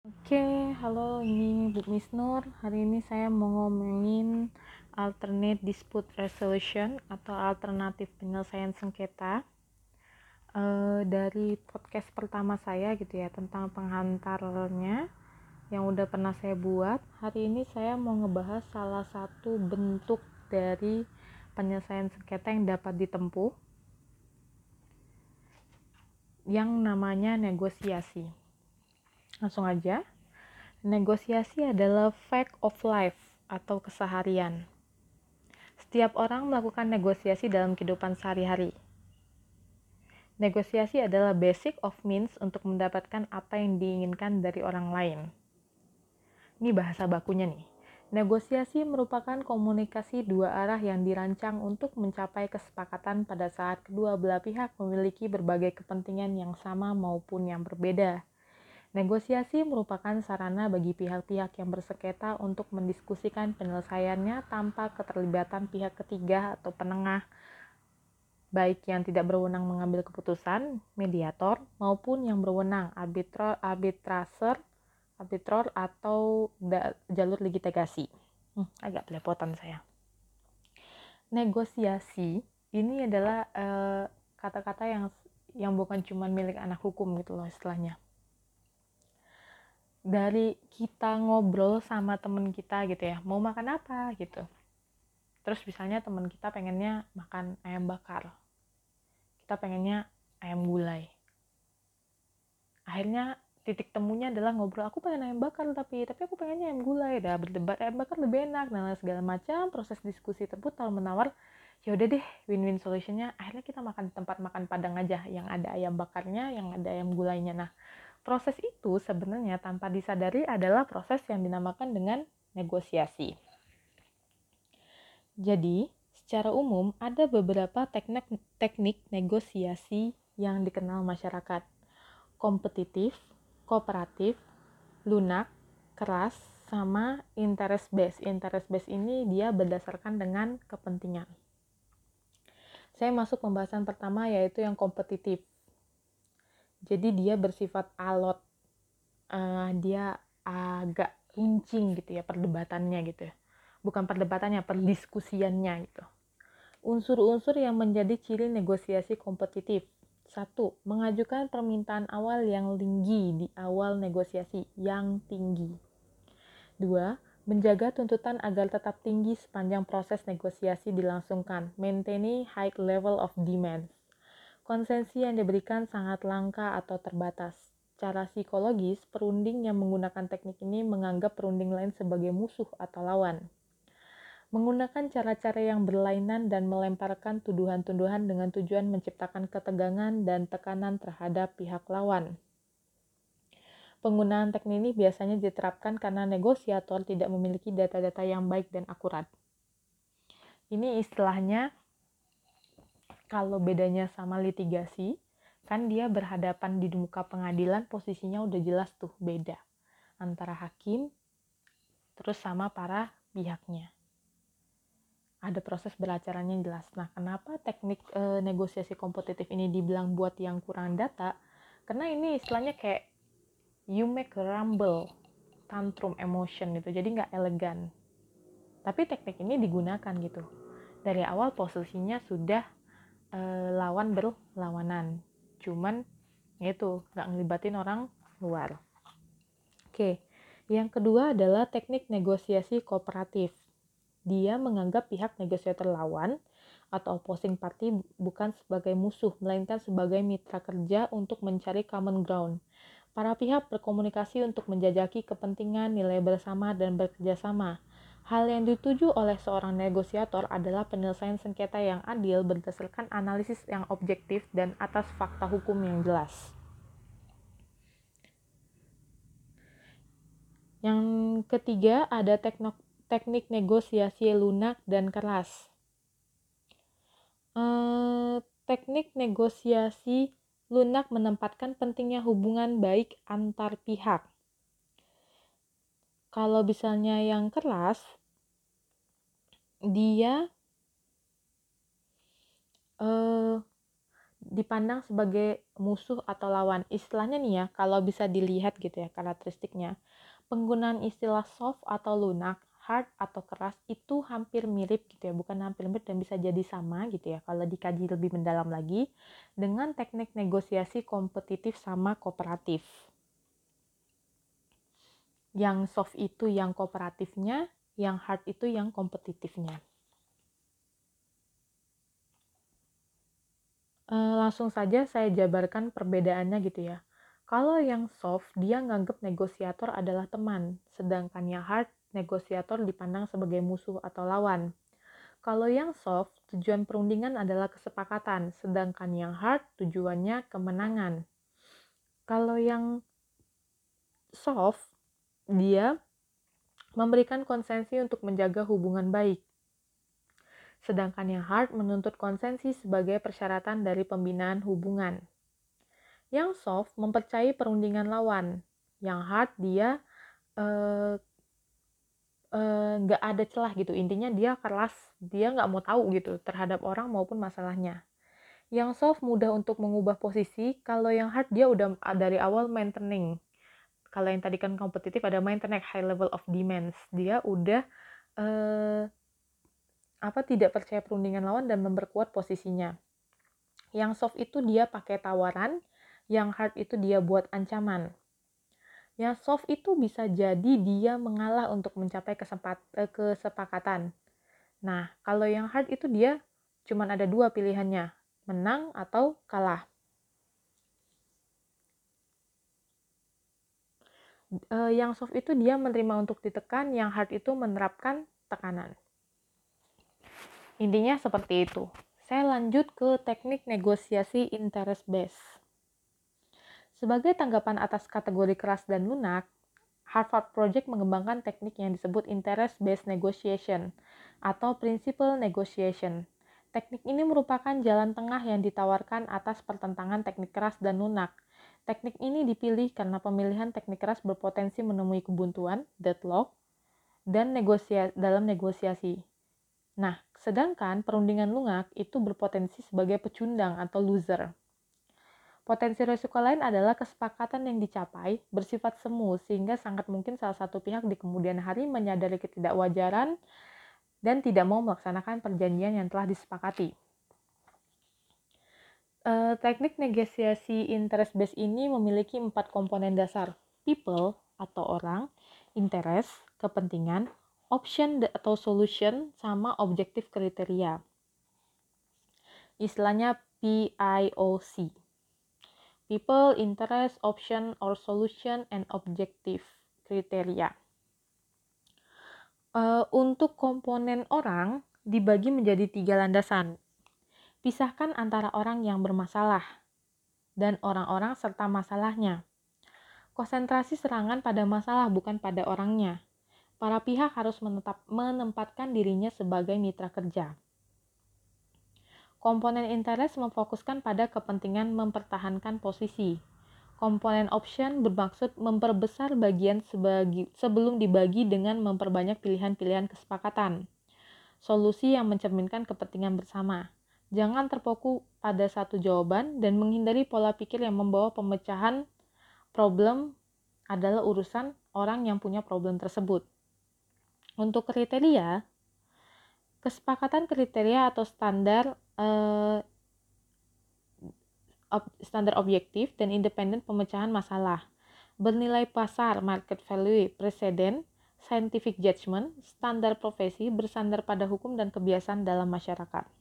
Oke, halo ini Bu Miss Nur. Hari ini saya mau ngomongin alternate dispute resolution atau alternatif penyelesaian sengketa. Uh, dari podcast pertama saya gitu ya tentang penghantarnya yang udah pernah saya buat. Hari ini saya mau ngebahas salah satu bentuk dari penyelesaian sengketa yang dapat ditempuh yang namanya negosiasi Langsung aja. Negosiasi adalah fact of life atau keseharian. Setiap orang melakukan negosiasi dalam kehidupan sehari-hari. Negosiasi adalah basic of means untuk mendapatkan apa yang diinginkan dari orang lain. Ini bahasa bakunya nih. Negosiasi merupakan komunikasi dua arah yang dirancang untuk mencapai kesepakatan pada saat kedua belah pihak memiliki berbagai kepentingan yang sama maupun yang berbeda. Negosiasi merupakan sarana bagi pihak-pihak yang bersengketa untuk mendiskusikan penyelesaiannya tanpa keterlibatan pihak ketiga atau penengah, baik yang tidak berwenang mengambil keputusan, mediator, maupun yang berwenang, arbitro, arbitraser, arbitror, atau da, jalur litigasi. Hmm, agak belepotan saya. Negosiasi ini adalah eh, kata-kata uh, yang yang bukan cuma milik anak hukum gitu loh istilahnya dari kita ngobrol sama temen kita gitu ya mau makan apa? gitu. Terus misalnya temen kita pengennya makan ayam bakar. Kita pengennya ayam gulai. Akhirnya titik temunya adalah ngobrol aku pengen ayam bakar tapi tapi aku pengennya ayam gulai. Dah berdebat ayam bakar lebih enak dan segala macam. Proses diskusi tersebut kalau menawar ya udah deh win-win solutionnya. Akhirnya kita makan tempat makan padang aja yang ada ayam bakarnya yang ada ayam gulainya. Nah Proses itu sebenarnya tanpa disadari adalah proses yang dinamakan dengan negosiasi. Jadi, secara umum ada beberapa teknik teknik negosiasi yang dikenal masyarakat. Kompetitif, kooperatif, lunak, keras, sama interest base. Interest base ini dia berdasarkan dengan kepentingan. Saya masuk pembahasan pertama yaitu yang kompetitif jadi dia bersifat alot uh, dia agak runcing gitu ya perdebatannya gitu ya bukan perdebatannya perdiskusiannya gitu unsur-unsur yang menjadi ciri negosiasi kompetitif satu, mengajukan permintaan awal yang tinggi di awal negosiasi yang tinggi. Dua, menjaga tuntutan agar tetap tinggi sepanjang proses negosiasi dilangsungkan, maintaining high level of demand. Konsensi yang diberikan sangat langka atau terbatas. Cara psikologis, perunding yang menggunakan teknik ini menganggap perunding lain sebagai musuh atau lawan. Menggunakan cara-cara yang berlainan dan melemparkan tuduhan-tuduhan dengan tujuan menciptakan ketegangan dan tekanan terhadap pihak lawan. Penggunaan teknik ini biasanya diterapkan karena negosiator tidak memiliki data-data yang baik dan akurat. Ini istilahnya kalau bedanya sama litigasi, kan dia berhadapan di muka pengadilan posisinya udah jelas tuh beda antara hakim terus sama para pihaknya. Ada proses beracaranya jelas. Nah, kenapa teknik e, negosiasi kompetitif ini dibilang buat yang kurang data? Karena ini istilahnya kayak you make a rumble, tantrum emotion gitu. Jadi nggak elegan. Tapi teknik ini digunakan gitu. Dari awal posisinya sudah uh, lawan berlawanan cuman itu nggak ngelibatin orang luar oke yang kedua adalah teknik negosiasi kooperatif dia menganggap pihak negosiator lawan atau opposing party bukan sebagai musuh, melainkan sebagai mitra kerja untuk mencari common ground. Para pihak berkomunikasi untuk menjajaki kepentingan, nilai bersama, dan bekerja sama. Hal yang dituju oleh seorang negosiator adalah penyelesaian sengketa yang adil berdasarkan analisis yang objektif dan atas fakta hukum yang jelas. Yang ketiga ada teknik, teknik negosiasi lunak dan keras. Eh, teknik negosiasi lunak menempatkan pentingnya hubungan baik antar pihak. Kalau misalnya yang keras, dia uh, dipandang sebagai musuh atau lawan. Istilahnya nih ya, kalau bisa dilihat gitu ya karakteristiknya. Penggunaan istilah soft atau lunak, hard atau keras itu hampir mirip gitu ya, bukan hampir mirip dan bisa jadi sama gitu ya kalau dikaji lebih mendalam lagi dengan teknik negosiasi kompetitif sama kooperatif. Yang soft itu yang kooperatifnya, yang hard itu yang kompetitifnya. e, langsung saja saya jabarkan perbedaannya gitu ya. Kalau yang soft, dia nganggap negosiator adalah teman, sedangkan yang hard, negosiator dipandang sebagai musuh atau lawan. Kalau yang soft, tujuan perundingan adalah kesepakatan, sedangkan yang hard tujuannya kemenangan. Kalau yang soft, dia memberikan konsensi untuk menjaga hubungan baik. Sedangkan yang hard menuntut konsensi sebagai persyaratan dari pembinaan hubungan. Yang soft mempercayai perundingan lawan. Yang hard dia eh, eh, nggak uh, uh, ada celah gitu. Intinya dia keras, dia nggak mau tahu gitu terhadap orang maupun masalahnya. Yang soft mudah untuk mengubah posisi, kalau yang hard dia udah dari awal maintaining. Kalau yang tadi kan kompetitif ada maintenance high level of demands. Dia udah uh, apa tidak percaya perundingan lawan dan memperkuat posisinya. Yang soft itu dia pakai tawaran, yang hard itu dia buat ancaman. Yang soft itu bisa jadi dia mengalah untuk mencapai kesempat, eh, kesepakatan. Nah, kalau yang hard itu dia cuma ada dua pilihannya, menang atau kalah. Eh, yang soft itu dia menerima untuk ditekan, yang hard itu menerapkan tekanan. Intinya seperti itu. Saya lanjut ke teknik negosiasi interest base. Sebagai tanggapan atas kategori keras dan lunak, Harvard Project mengembangkan teknik yang disebut interest based negotiation atau principle negotiation. Teknik ini merupakan jalan tengah yang ditawarkan atas pertentangan teknik keras dan lunak. Teknik ini dipilih karena pemilihan teknik keras berpotensi menemui kebuntuan, deadlock, dan negosia dalam negosiasi. Nah, sedangkan perundingan lunak itu berpotensi sebagai pecundang atau loser. Potensi risiko lain adalah kesepakatan yang dicapai bersifat semu sehingga sangat mungkin salah satu pihak di kemudian hari menyadari ketidakwajaran dan tidak mau melaksanakan perjanjian yang telah disepakati. E, teknik negosiasi interest base ini memiliki empat komponen dasar: people atau orang, interest, kepentingan, option atau solution sama objektif kriteria. Istilahnya PIOC. People, interest, option, or solution, and objective kriteria. Uh, untuk komponen orang dibagi menjadi tiga landasan. Pisahkan antara orang yang bermasalah dan orang-orang serta masalahnya. Konsentrasi serangan pada masalah bukan pada orangnya para pihak harus menetap, menempatkan dirinya sebagai mitra kerja. Komponen interest memfokuskan pada kepentingan mempertahankan posisi. Komponen option bermaksud memperbesar bagian sebagi, sebelum dibagi dengan memperbanyak pilihan-pilihan kesepakatan. Solusi yang mencerminkan kepentingan bersama. Jangan terfokus pada satu jawaban dan menghindari pola pikir yang membawa pemecahan problem adalah urusan orang yang punya problem tersebut. Untuk kriteria, kesepakatan kriteria atau standar eh, standar objektif dan independen pemecahan masalah, bernilai pasar market value, presiden, scientific judgment, standar profesi, bersandar pada hukum dan kebiasaan dalam masyarakat.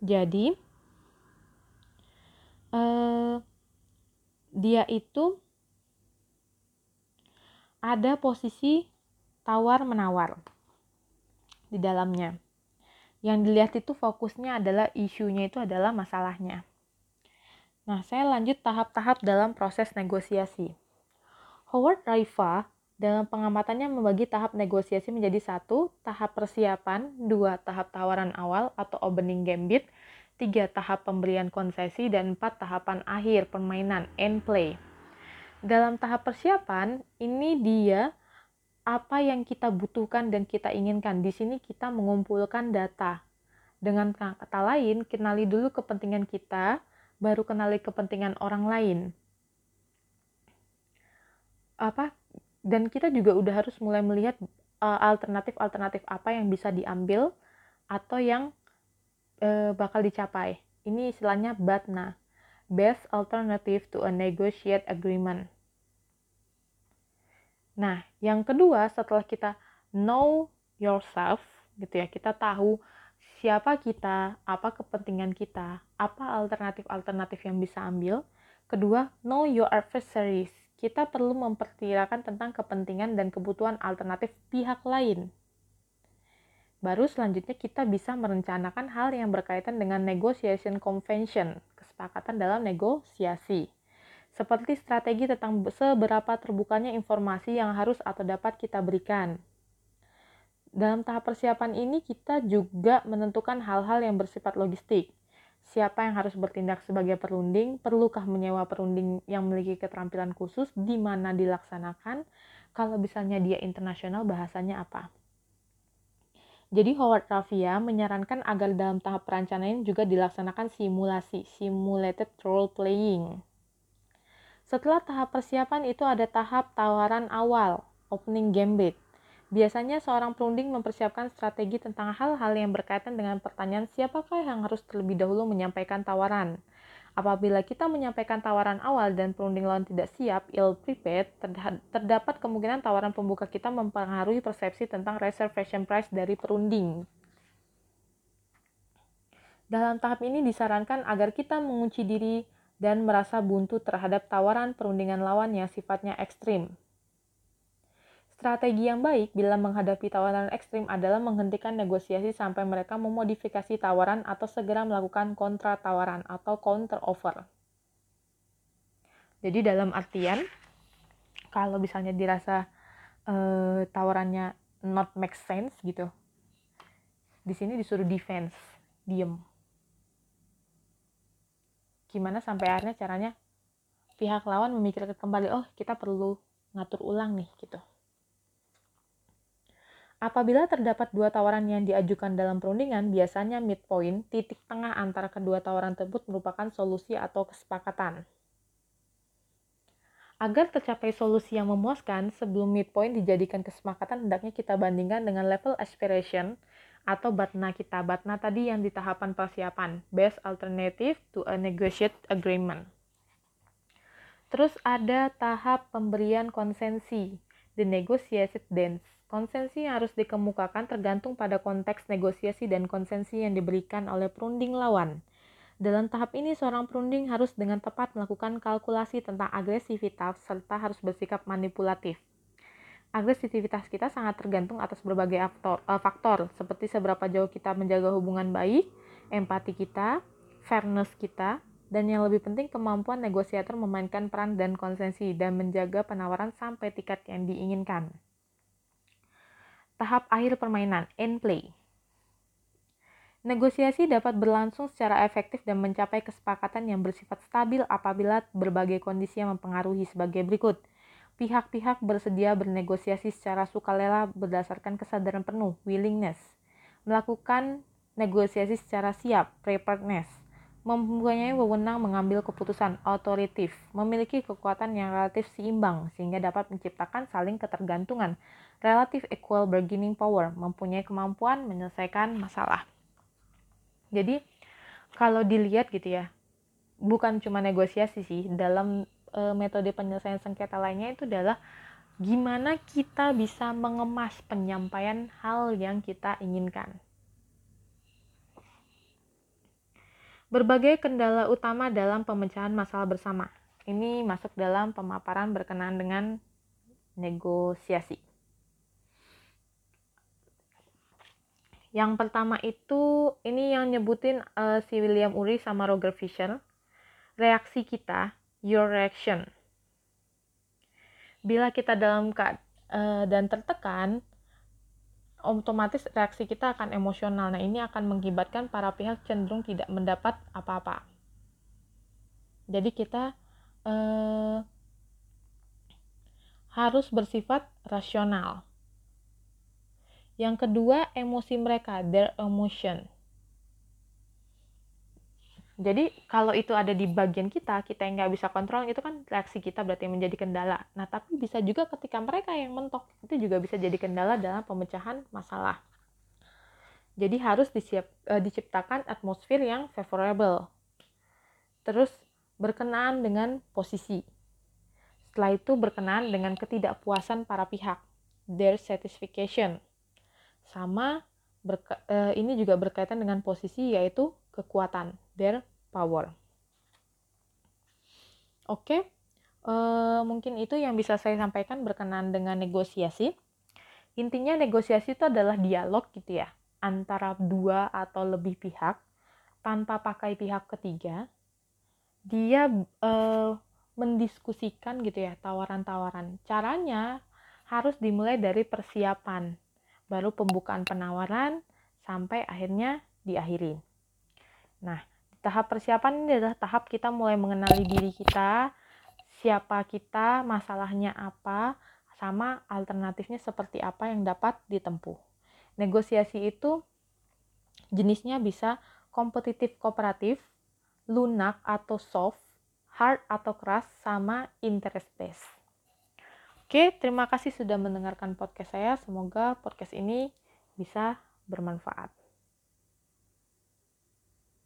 Jadi, eh, dia itu ada posisi tawar-menawar di dalamnya. Yang dilihat itu fokusnya adalah isunya itu adalah masalahnya. Nah, saya lanjut tahap-tahap dalam proses negosiasi. Howard Raifa dalam pengamatannya membagi tahap negosiasi menjadi satu, tahap persiapan, dua, tahap tawaran awal atau opening gambit, tiga, tahap pemberian konsesi, dan empat, tahapan akhir permainan, end play dalam tahap persiapan ini dia apa yang kita butuhkan dan kita inginkan. Di sini kita mengumpulkan data. Dengan kata lain, kenali dulu kepentingan kita, baru kenali kepentingan orang lain. Apa? Dan kita juga udah harus mulai melihat uh, alternatif-alternatif uh, apa yang bisa diambil atau yang uh, bakal dicapai. Ini istilahnya BATNA, Best Alternative to a Negotiate Agreement. Nah, yang kedua setelah kita know yourself gitu ya, kita tahu siapa kita, apa kepentingan kita, apa alternatif-alternatif yang bisa ambil. Kedua, know your adversaries. Kita perlu memperkirakan tentang kepentingan dan kebutuhan alternatif pihak lain. Baru selanjutnya kita bisa merencanakan hal yang berkaitan dengan negotiation convention, kesepakatan dalam negosiasi. Seperti strategi tentang seberapa terbukanya informasi yang harus atau dapat kita berikan. Dalam tahap persiapan ini kita juga menentukan hal-hal yang bersifat logistik. Siapa yang harus bertindak sebagai perunding, perlukah menyewa perunding yang memiliki keterampilan khusus, di mana dilaksanakan, kalau misalnya dia internasional bahasanya apa. Jadi Howard Raffia menyarankan agar dalam tahap perencanaan juga dilaksanakan simulasi, simulated role playing. Setelah tahap persiapan itu ada tahap tawaran awal, opening gambit. Biasanya seorang perunding mempersiapkan strategi tentang hal-hal yang berkaitan dengan pertanyaan siapakah yang harus terlebih dahulu menyampaikan tawaran. Apabila kita menyampaikan tawaran awal dan perunding lawan tidak siap, ill prepared, terdapat kemungkinan tawaran pembuka kita mempengaruhi persepsi tentang reservation price dari perunding. Dalam tahap ini disarankan agar kita mengunci diri dan merasa buntu terhadap tawaran perundingan lawan yang sifatnya ekstrim. Strategi yang baik bila menghadapi tawaran ekstrim adalah menghentikan negosiasi sampai mereka memodifikasi tawaran atau segera melakukan kontra tawaran atau counter offer. Jadi dalam artian kalau misalnya dirasa uh, tawarannya not make sense gitu, di sini disuruh defense, diem gimana sampai akhirnya caranya pihak lawan memikirkan kembali oh kita perlu ngatur ulang nih gitu Apabila terdapat dua tawaran yang diajukan dalam perundingan, biasanya midpoint, titik tengah antara kedua tawaran tersebut merupakan solusi atau kesepakatan. Agar tercapai solusi yang memuaskan, sebelum midpoint dijadikan kesepakatan, hendaknya kita bandingkan dengan level aspiration atau batna kita. Batna tadi yang di tahapan persiapan, best alternative to a negotiate agreement. Terus ada tahap pemberian konsensi, the negotiated dance. Konsensi yang harus dikemukakan tergantung pada konteks negosiasi dan konsensi yang diberikan oleh perunding lawan. Dalam tahap ini, seorang perunding harus dengan tepat melakukan kalkulasi tentang agresivitas serta harus bersikap manipulatif agresivitas kita sangat tergantung atas berbagai faktor, uh, faktor seperti seberapa jauh kita menjaga hubungan baik, empati kita, fairness kita, dan yang lebih penting kemampuan negosiator memainkan peran dan konsensi dan menjaga penawaran sampai tingkat yang diinginkan. Tahap akhir permainan, end play. Negosiasi dapat berlangsung secara efektif dan mencapai kesepakatan yang bersifat stabil apabila berbagai kondisi yang mempengaruhi sebagai berikut – Pihak-pihak bersedia bernegosiasi secara sukarela berdasarkan kesadaran penuh, willingness. Melakukan negosiasi secara siap, preparedness. Mempunyai wewenang mengambil keputusan, authoritative. Memiliki kekuatan yang relatif seimbang sehingga dapat menciptakan saling ketergantungan, relative equal bargaining power. Mempunyai kemampuan menyelesaikan masalah. Jadi, kalau dilihat gitu ya, bukan cuma negosiasi sih, dalam e, metode penyelesaian sengketa lainnya itu adalah gimana kita bisa mengemas penyampaian hal yang kita inginkan. Berbagai kendala utama dalam pemecahan masalah bersama. Ini masuk dalam pemaparan berkenaan dengan negosiasi. Yang pertama itu ini yang nyebutin uh, si William Ury sama Roger Fisher. Reaksi kita your reaction. Bila kita dalam keadaan uh, dan tertekan, otomatis reaksi kita akan emosional. Nah, ini akan mengibatkan para pihak cenderung tidak mendapat apa-apa. Jadi kita uh, harus bersifat rasional. Yang kedua, emosi mereka, their emotion. Jadi kalau itu ada di bagian kita, kita yang nggak bisa kontrol itu kan reaksi kita berarti menjadi kendala. Nah tapi bisa juga ketika mereka yang mentok itu juga bisa jadi kendala dalam pemecahan masalah. Jadi harus disiap, uh, diciptakan atmosfer yang favorable. Terus berkenaan dengan posisi. Setelah itu berkenaan dengan ketidakpuasan para pihak, their satisfaction. Sama berke, uh, ini juga berkaitan dengan posisi yaitu kekuatan, their power. Oke, uh, mungkin itu yang bisa saya sampaikan berkenaan dengan negosiasi. Intinya negosiasi itu adalah dialog gitu ya, antara dua atau lebih pihak tanpa pakai pihak ketiga. Dia uh, mendiskusikan gitu ya tawaran-tawaran. Caranya harus dimulai dari persiapan, baru pembukaan penawaran sampai akhirnya diakhiri. Nah, tahap persiapan ini adalah tahap kita mulai mengenali diri kita, siapa kita, masalahnya apa, sama alternatifnya seperti apa yang dapat ditempuh. Negosiasi itu jenisnya bisa kompetitif kooperatif, lunak atau soft, hard atau keras, sama interest based. Oke, terima kasih sudah mendengarkan podcast saya. Semoga podcast ini bisa bermanfaat.